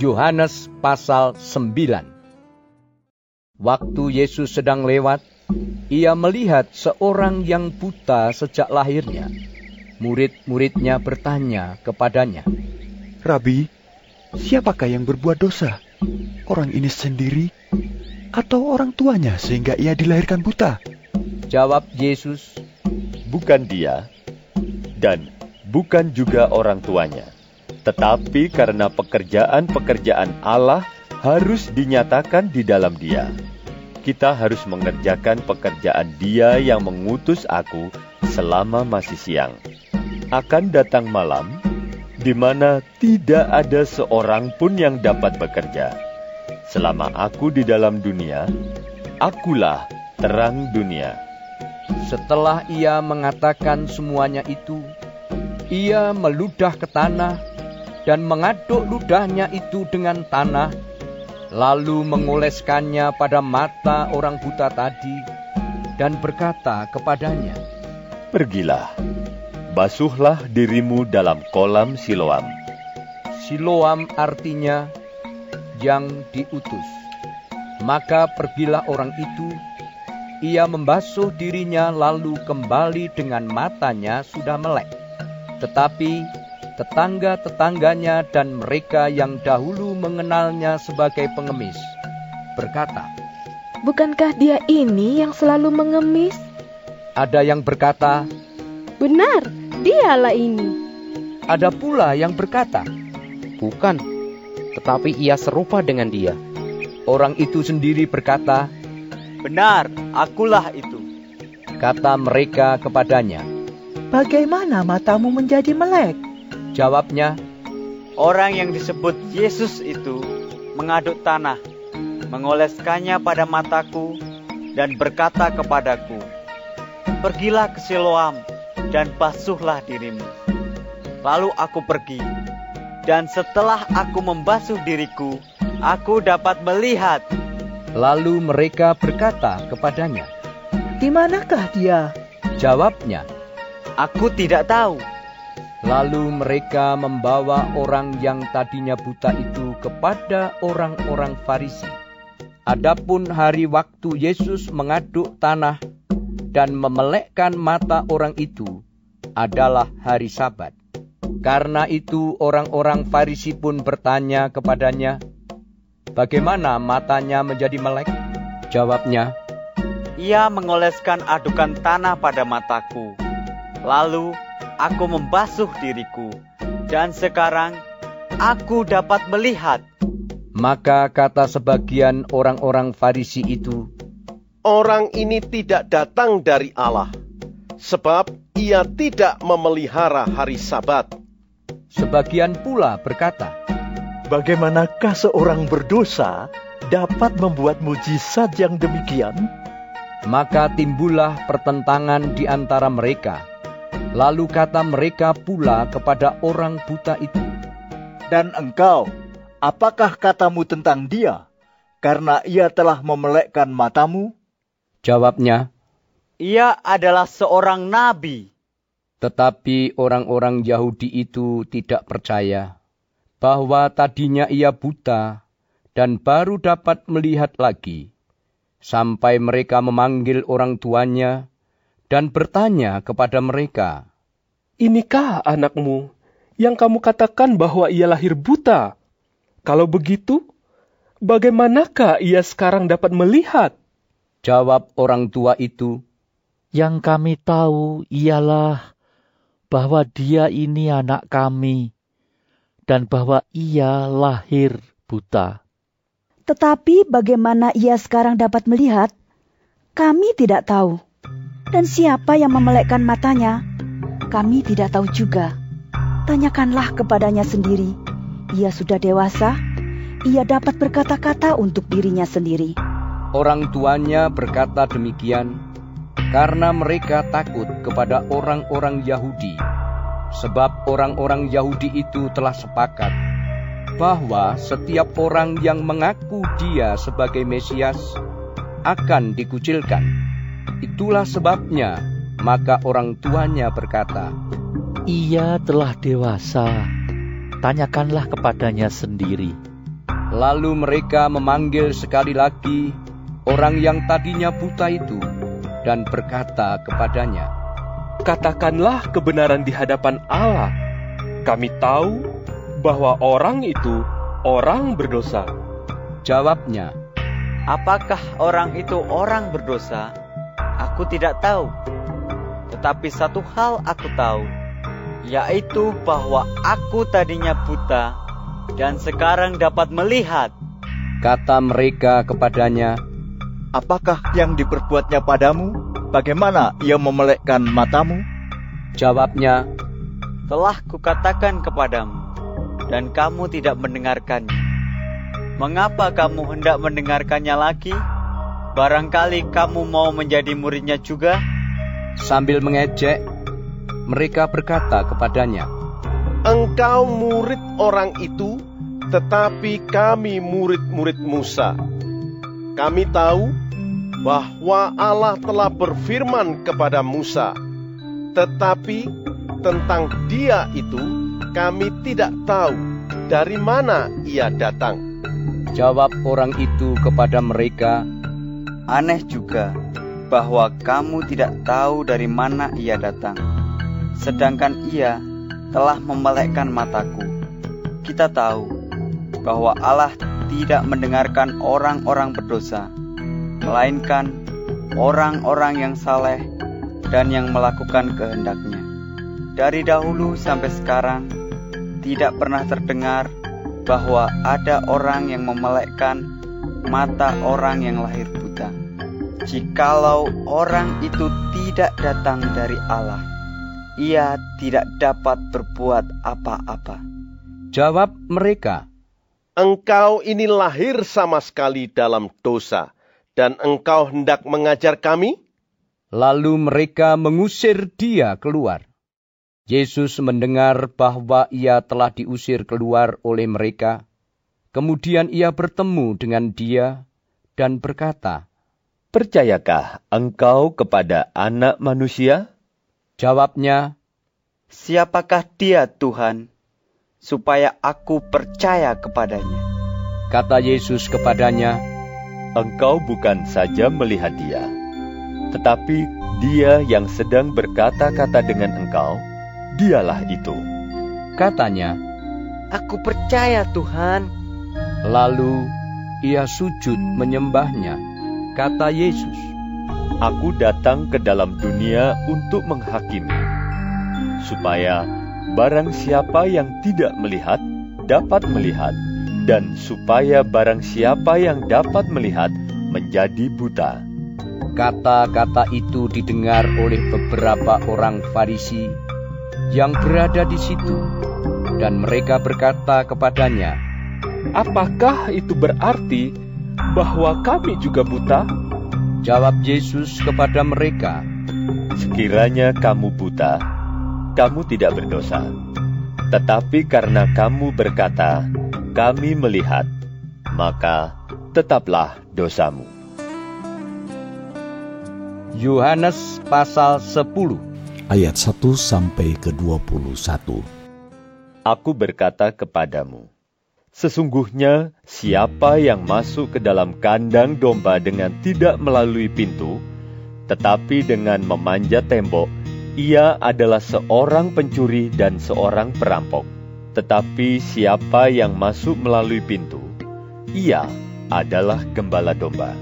Yohanes pasal 9 Waktu Yesus sedang lewat, ia melihat seorang yang buta sejak lahirnya. Murid-muridnya bertanya kepadanya, Rabi, siapakah yang berbuat dosa? Orang ini sendiri atau orang tuanya sehingga ia dilahirkan buta? Jawab Yesus, Bukan dia, dan bukan juga orang tuanya. Tetapi karena pekerjaan-pekerjaan Allah harus dinyatakan di dalam dia. Kita harus mengerjakan pekerjaan dia yang mengutus aku selama masih siang. Akan datang malam, di mana tidak ada seorang pun yang dapat bekerja. Selama aku di dalam dunia, akulah terang dunia. Setelah ia mengatakan semuanya itu, ia meludah ke tanah dan mengaduk ludahnya itu dengan tanah, lalu mengoleskannya pada mata orang buta tadi, dan berkata kepadanya, Pergilah, basuhlah dirimu dalam kolam Siloam. Siloam artinya yang diutus. Maka pergilah orang itu, ia membasuh dirinya lalu kembali dengan matanya sudah melek. Tetapi tetangga-tetangganya dan mereka yang dahulu mengenalnya sebagai pengemis berkata, Bukankah dia ini yang selalu mengemis? Ada yang berkata, Benar, dialah ini. ada pula yang berkata, Bukan, tetapi ia serupa dengan dia. orang itu sendiri berkata, Benar, akulah itu. kata mereka kepadanya. Bagaimana matamu menjadi melek? Jawabnya, Orang yang disebut Yesus itu mengaduk tanah, mengoleskannya pada mataku, dan berkata kepadaku, Pergilah ke Siloam dan basuhlah dirimu. Lalu aku pergi, dan setelah aku membasuh diriku, aku dapat melihat. lalu mereka berkata kepadanya. Di manakah dia? Jawabnya, Aku tidak tahu. Lalu mereka membawa orang yang tadinya buta itu kepada orang-orang Farisi. Adapun hari waktu Yesus mengaduk tanah dan memelekkan mata orang itu adalah hari Sabat. Karena itu orang-orang Farisi pun bertanya kepadanya, "Bagaimana matanya menjadi melek?" Jawabnya, Ia mengoleskan adukan tanah pada mataku. Lalu aku membasuh diriku, dan sekarang aku dapat melihat. maka kata sebagian orang-orang Farisi itu, orang ini tidak datang dari Allah, sebab ia tidak memelihara hari Sabat. sebagian pula berkata, Bagaimanakah seorang berdosa dapat membuat mujizat yang demikian? Maka timbullah pertentangan di antara mereka. Lalu kata mereka pula kepada orang buta itu, Dan engkau, apakah katamu tentang dia? Karena ia telah memelekkan matamu? Jawabnya, Ia adalah seorang nabi. tetapi orang-orang Yahudi itu tidak percaya bahwa tadinya ia buta dan baru dapat melihat lagi, sampai mereka memanggil orang tuanya dan bertanya kepada mereka, Inikah anakmu yang kamu katakan bahwa ia lahir buta? Kalau begitu, bagaimanakah ia sekarang dapat melihat? Jawab orang tua itu, Yang kami tahu ialah bahwa dia ini anak kami, dan bahwa ia lahir buta. Tetapi bagaimana ia sekarang dapat melihat? Kami tidak tahu. Dan siapa yang memelekkan matanya? Kami tidak tahu juga. Tanyakanlah kepadanya sendiri. ia sudah dewasa, ia dapat berkata-kata untuk dirinya sendiri. Orang tuanya berkata demikian karena mereka takut kepada orang-orang Yahudi, sebab orang-orang Yahudi itu telah sepakat bahwa setiap orang yang mengaku Dia sebagai Mesias akan dikucilkan. Itulah sebabnya, maka orang tuanya berkata, "Ia telah dewasa, tanyakanlah kepadanya sendiri." Lalu mereka memanggil sekali lagi orang yang tadinya buta itu dan berkata kepadanya, Katakanlah kebenaran di hadapan Allah. Kami tahu bahwa orang itu orang berdosa. Jawabnya, Apakah orang itu orang berdosa? Aku tidak tahu. Tetapi satu hal aku tahu, yaitu bahwa aku tadinya buta dan sekarang dapat melihat. Kata mereka kepadanya, Apakah yang diperbuatnya padamu? Bagaimana ia memelekkan matamu? Jawabnya, Telah kukatakan kepadamu, dan kamu tidak mendengarkannya. Mengapa kamu hendak mendengarkannya lagi? Barangkali kamu mau menjadi muridnya juga? Sambil mengejek, mereka berkata kepadanya, Engkau murid orang itu, tetapi kami murid-murid Musa. Kami tahu bahwa Allah telah berfirman kepada Musa, tetapi tentang Dia itu kami tidak tahu dari mana Ia datang. Jawab orang itu kepada mereka, Aneh juga bahwa kamu tidak tahu dari mana Ia datang, sedangkan Ia telah memelekkan mataku. Kita tahu bahwa Allah tidak mendengarkan orang-orang berdosa, melainkan orang-orang yang saleh dan yang melakukan kehendaknya. Dari dahulu sampai sekarang, tidak pernah terdengar bahwa ada orang yang memelekkan mata orang yang lahir buta. Jikalau orang itu tidak datang dari Allah, ia tidak dapat berbuat apa-apa. Jawab mereka, Engkau ini lahir sama sekali dalam dosa, dan engkau hendak mengajar kami? Lalu mereka mengusir dia keluar. Yesus mendengar bahwa ia telah diusir keluar oleh mereka. Kemudian ia bertemu dengan dia dan berkata, Percayakah engkau kepada anak manusia? Jawabnya, Siapakah dia Tuhan, supaya aku percaya kepadanya? Kata Yesus kepadanya, Engkau bukan saja melihat dia, tetapi dia yang sedang berkata-kata dengan engkau, dialah itu. Katanya, Aku percaya Tuhan. Lalu ia sujud menyembahnya. Kata Yesus, Aku datang ke dalam dunia untuk menghakimi, supaya barang siapa yang tidak melihat dapat melihat, dan supaya barang siapa yang dapat melihat menjadi buta. Kata-kata itu didengar oleh beberapa orang Farisi yang berada di situ, dan mereka berkata kepadanya, Apakah itu berarti bahwa kami juga buta? Jawab Yesus kepada mereka, Sekiranya kamu buta, kamu tidak berdosa. Tetapi karena kamu berkata, kami melihat, maka tetaplah dosamu. Yohanes pasal 10 ayat 1 sampai ke 21. Aku berkata kepadamu, sesungguhnya siapa yang masuk ke dalam kandang domba dengan tidak melalui pintu, tetapi dengan memanjat tembok, ia adalah seorang pencuri dan seorang perampok. Tetapi siapa yang masuk melalui pintu, ia adalah gembala domba.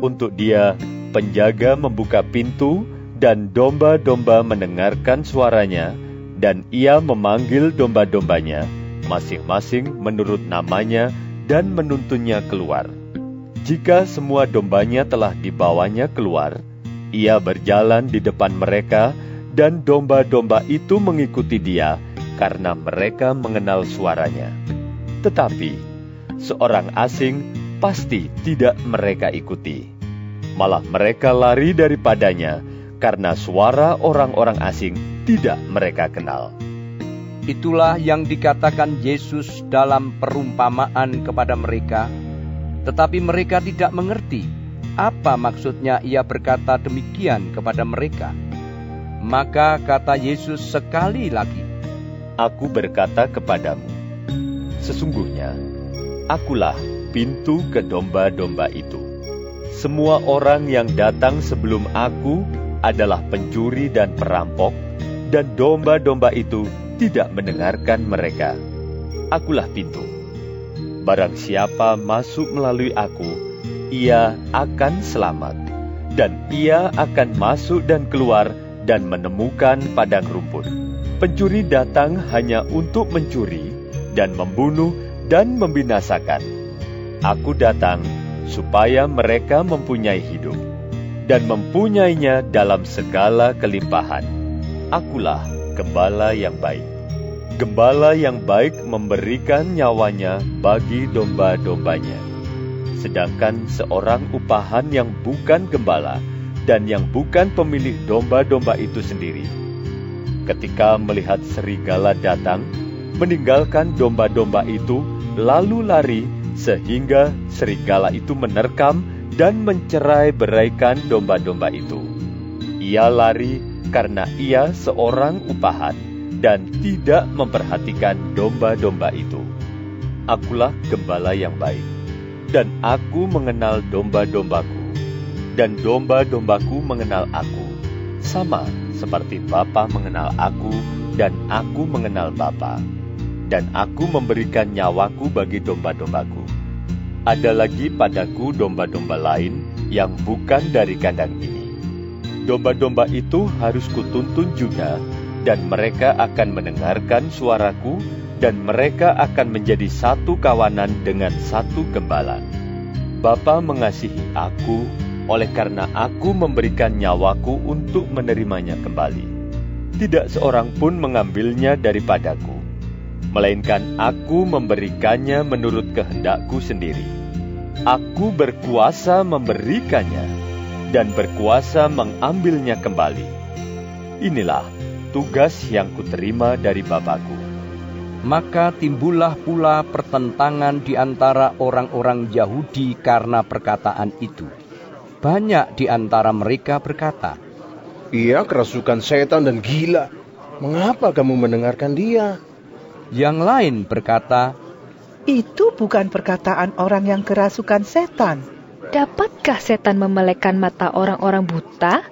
Untuk dia, penjaga membuka pintu dan domba-domba mendengarkan suaranya, dan ia memanggil domba-dombanya, masing-masing menurut namanya, dan menuntunnya keluar. Jika semua dombanya telah dibawanya keluar, ia berjalan di depan mereka, dan domba-domba itu mengikuti dia karena mereka mengenal suaranya. Tetapi seorang asing pasti tidak mereka ikuti. Malah mereka lari daripadanya karena suara orang-orang asing tidak mereka kenal. Itulah yang dikatakan Yesus dalam perumpamaan kepada mereka, tetapi mereka tidak mengerti apa maksudnya ia berkata demikian kepada mereka. Maka kata Yesus sekali lagi, Aku berkata kepadamu, sesungguhnya akulah pintu ke domba-domba itu. Semua orang yang datang sebelum aku adalah pencuri dan perampok, dan domba-domba itu tidak mendengarkan mereka. Akulah pintu. Barang siapa masuk melalui aku, ia akan selamat, dan ia akan masuk dan keluar dan menemukan padang rumput. Pencuri datang hanya untuk mencuri dan membunuh dan membinasakan. Aku datang supaya mereka mempunyai hidup dan mempunyainya dalam segala kelimpahan. Akulah gembala yang baik. Gembala yang baik memberikan nyawanya bagi domba-dombanya. Sedangkan seorang upahan yang bukan gembala dan yang bukan pemilik domba-domba itu sendiri, ketika melihat serigala datang, meninggalkan domba-domba itu, lalu lari sehingga serigala itu menerkam dan mencerai beraikan domba-domba itu. Ia lari karena ia seorang upahan dan tidak memperhatikan domba-domba itu. Akulah gembala yang baik, dan aku mengenal domba-dombaku, dan domba-dombaku mengenal aku, sama seperti Bapa mengenal aku, dan aku mengenal Bapa, dan aku memberikan nyawaku bagi domba-dombaku. Ada lagi padaku domba-domba lain yang bukan dari kandang ini. Domba-domba itu harus kutuntun juga, dan mereka akan mendengarkan suaraku, dan mereka akan menjadi satu kawanan dengan satu gembala. Bapa mengasihi aku, oleh karena aku memberikan nyawaku untuk menerimanya kembali. Tidak seorang pun mengambilnya daripadaku, melainkan aku memberikannya menurut kehendakku sendiri. Aku berkuasa memberikannya dan berkuasa mengambilnya kembali. Inilah tugas yang kuterima dari Bapakku. Maka timbullah pula pertentangan di antara orang-orang Yahudi karena perkataan itu. Banyak di antara mereka berkata, Ia kerasukan setan dan gila. Mengapa kamu mendengarkan dia? Yang lain berkata, Itu bukan perkataan orang yang kerasukan setan. Dapatkah setan memelekkan mata orang-orang buta?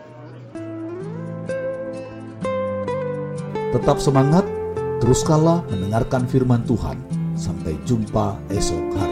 Tetap semangat, teruskanlah mendengarkan firman Tuhan. Sampai jumpa esok hari.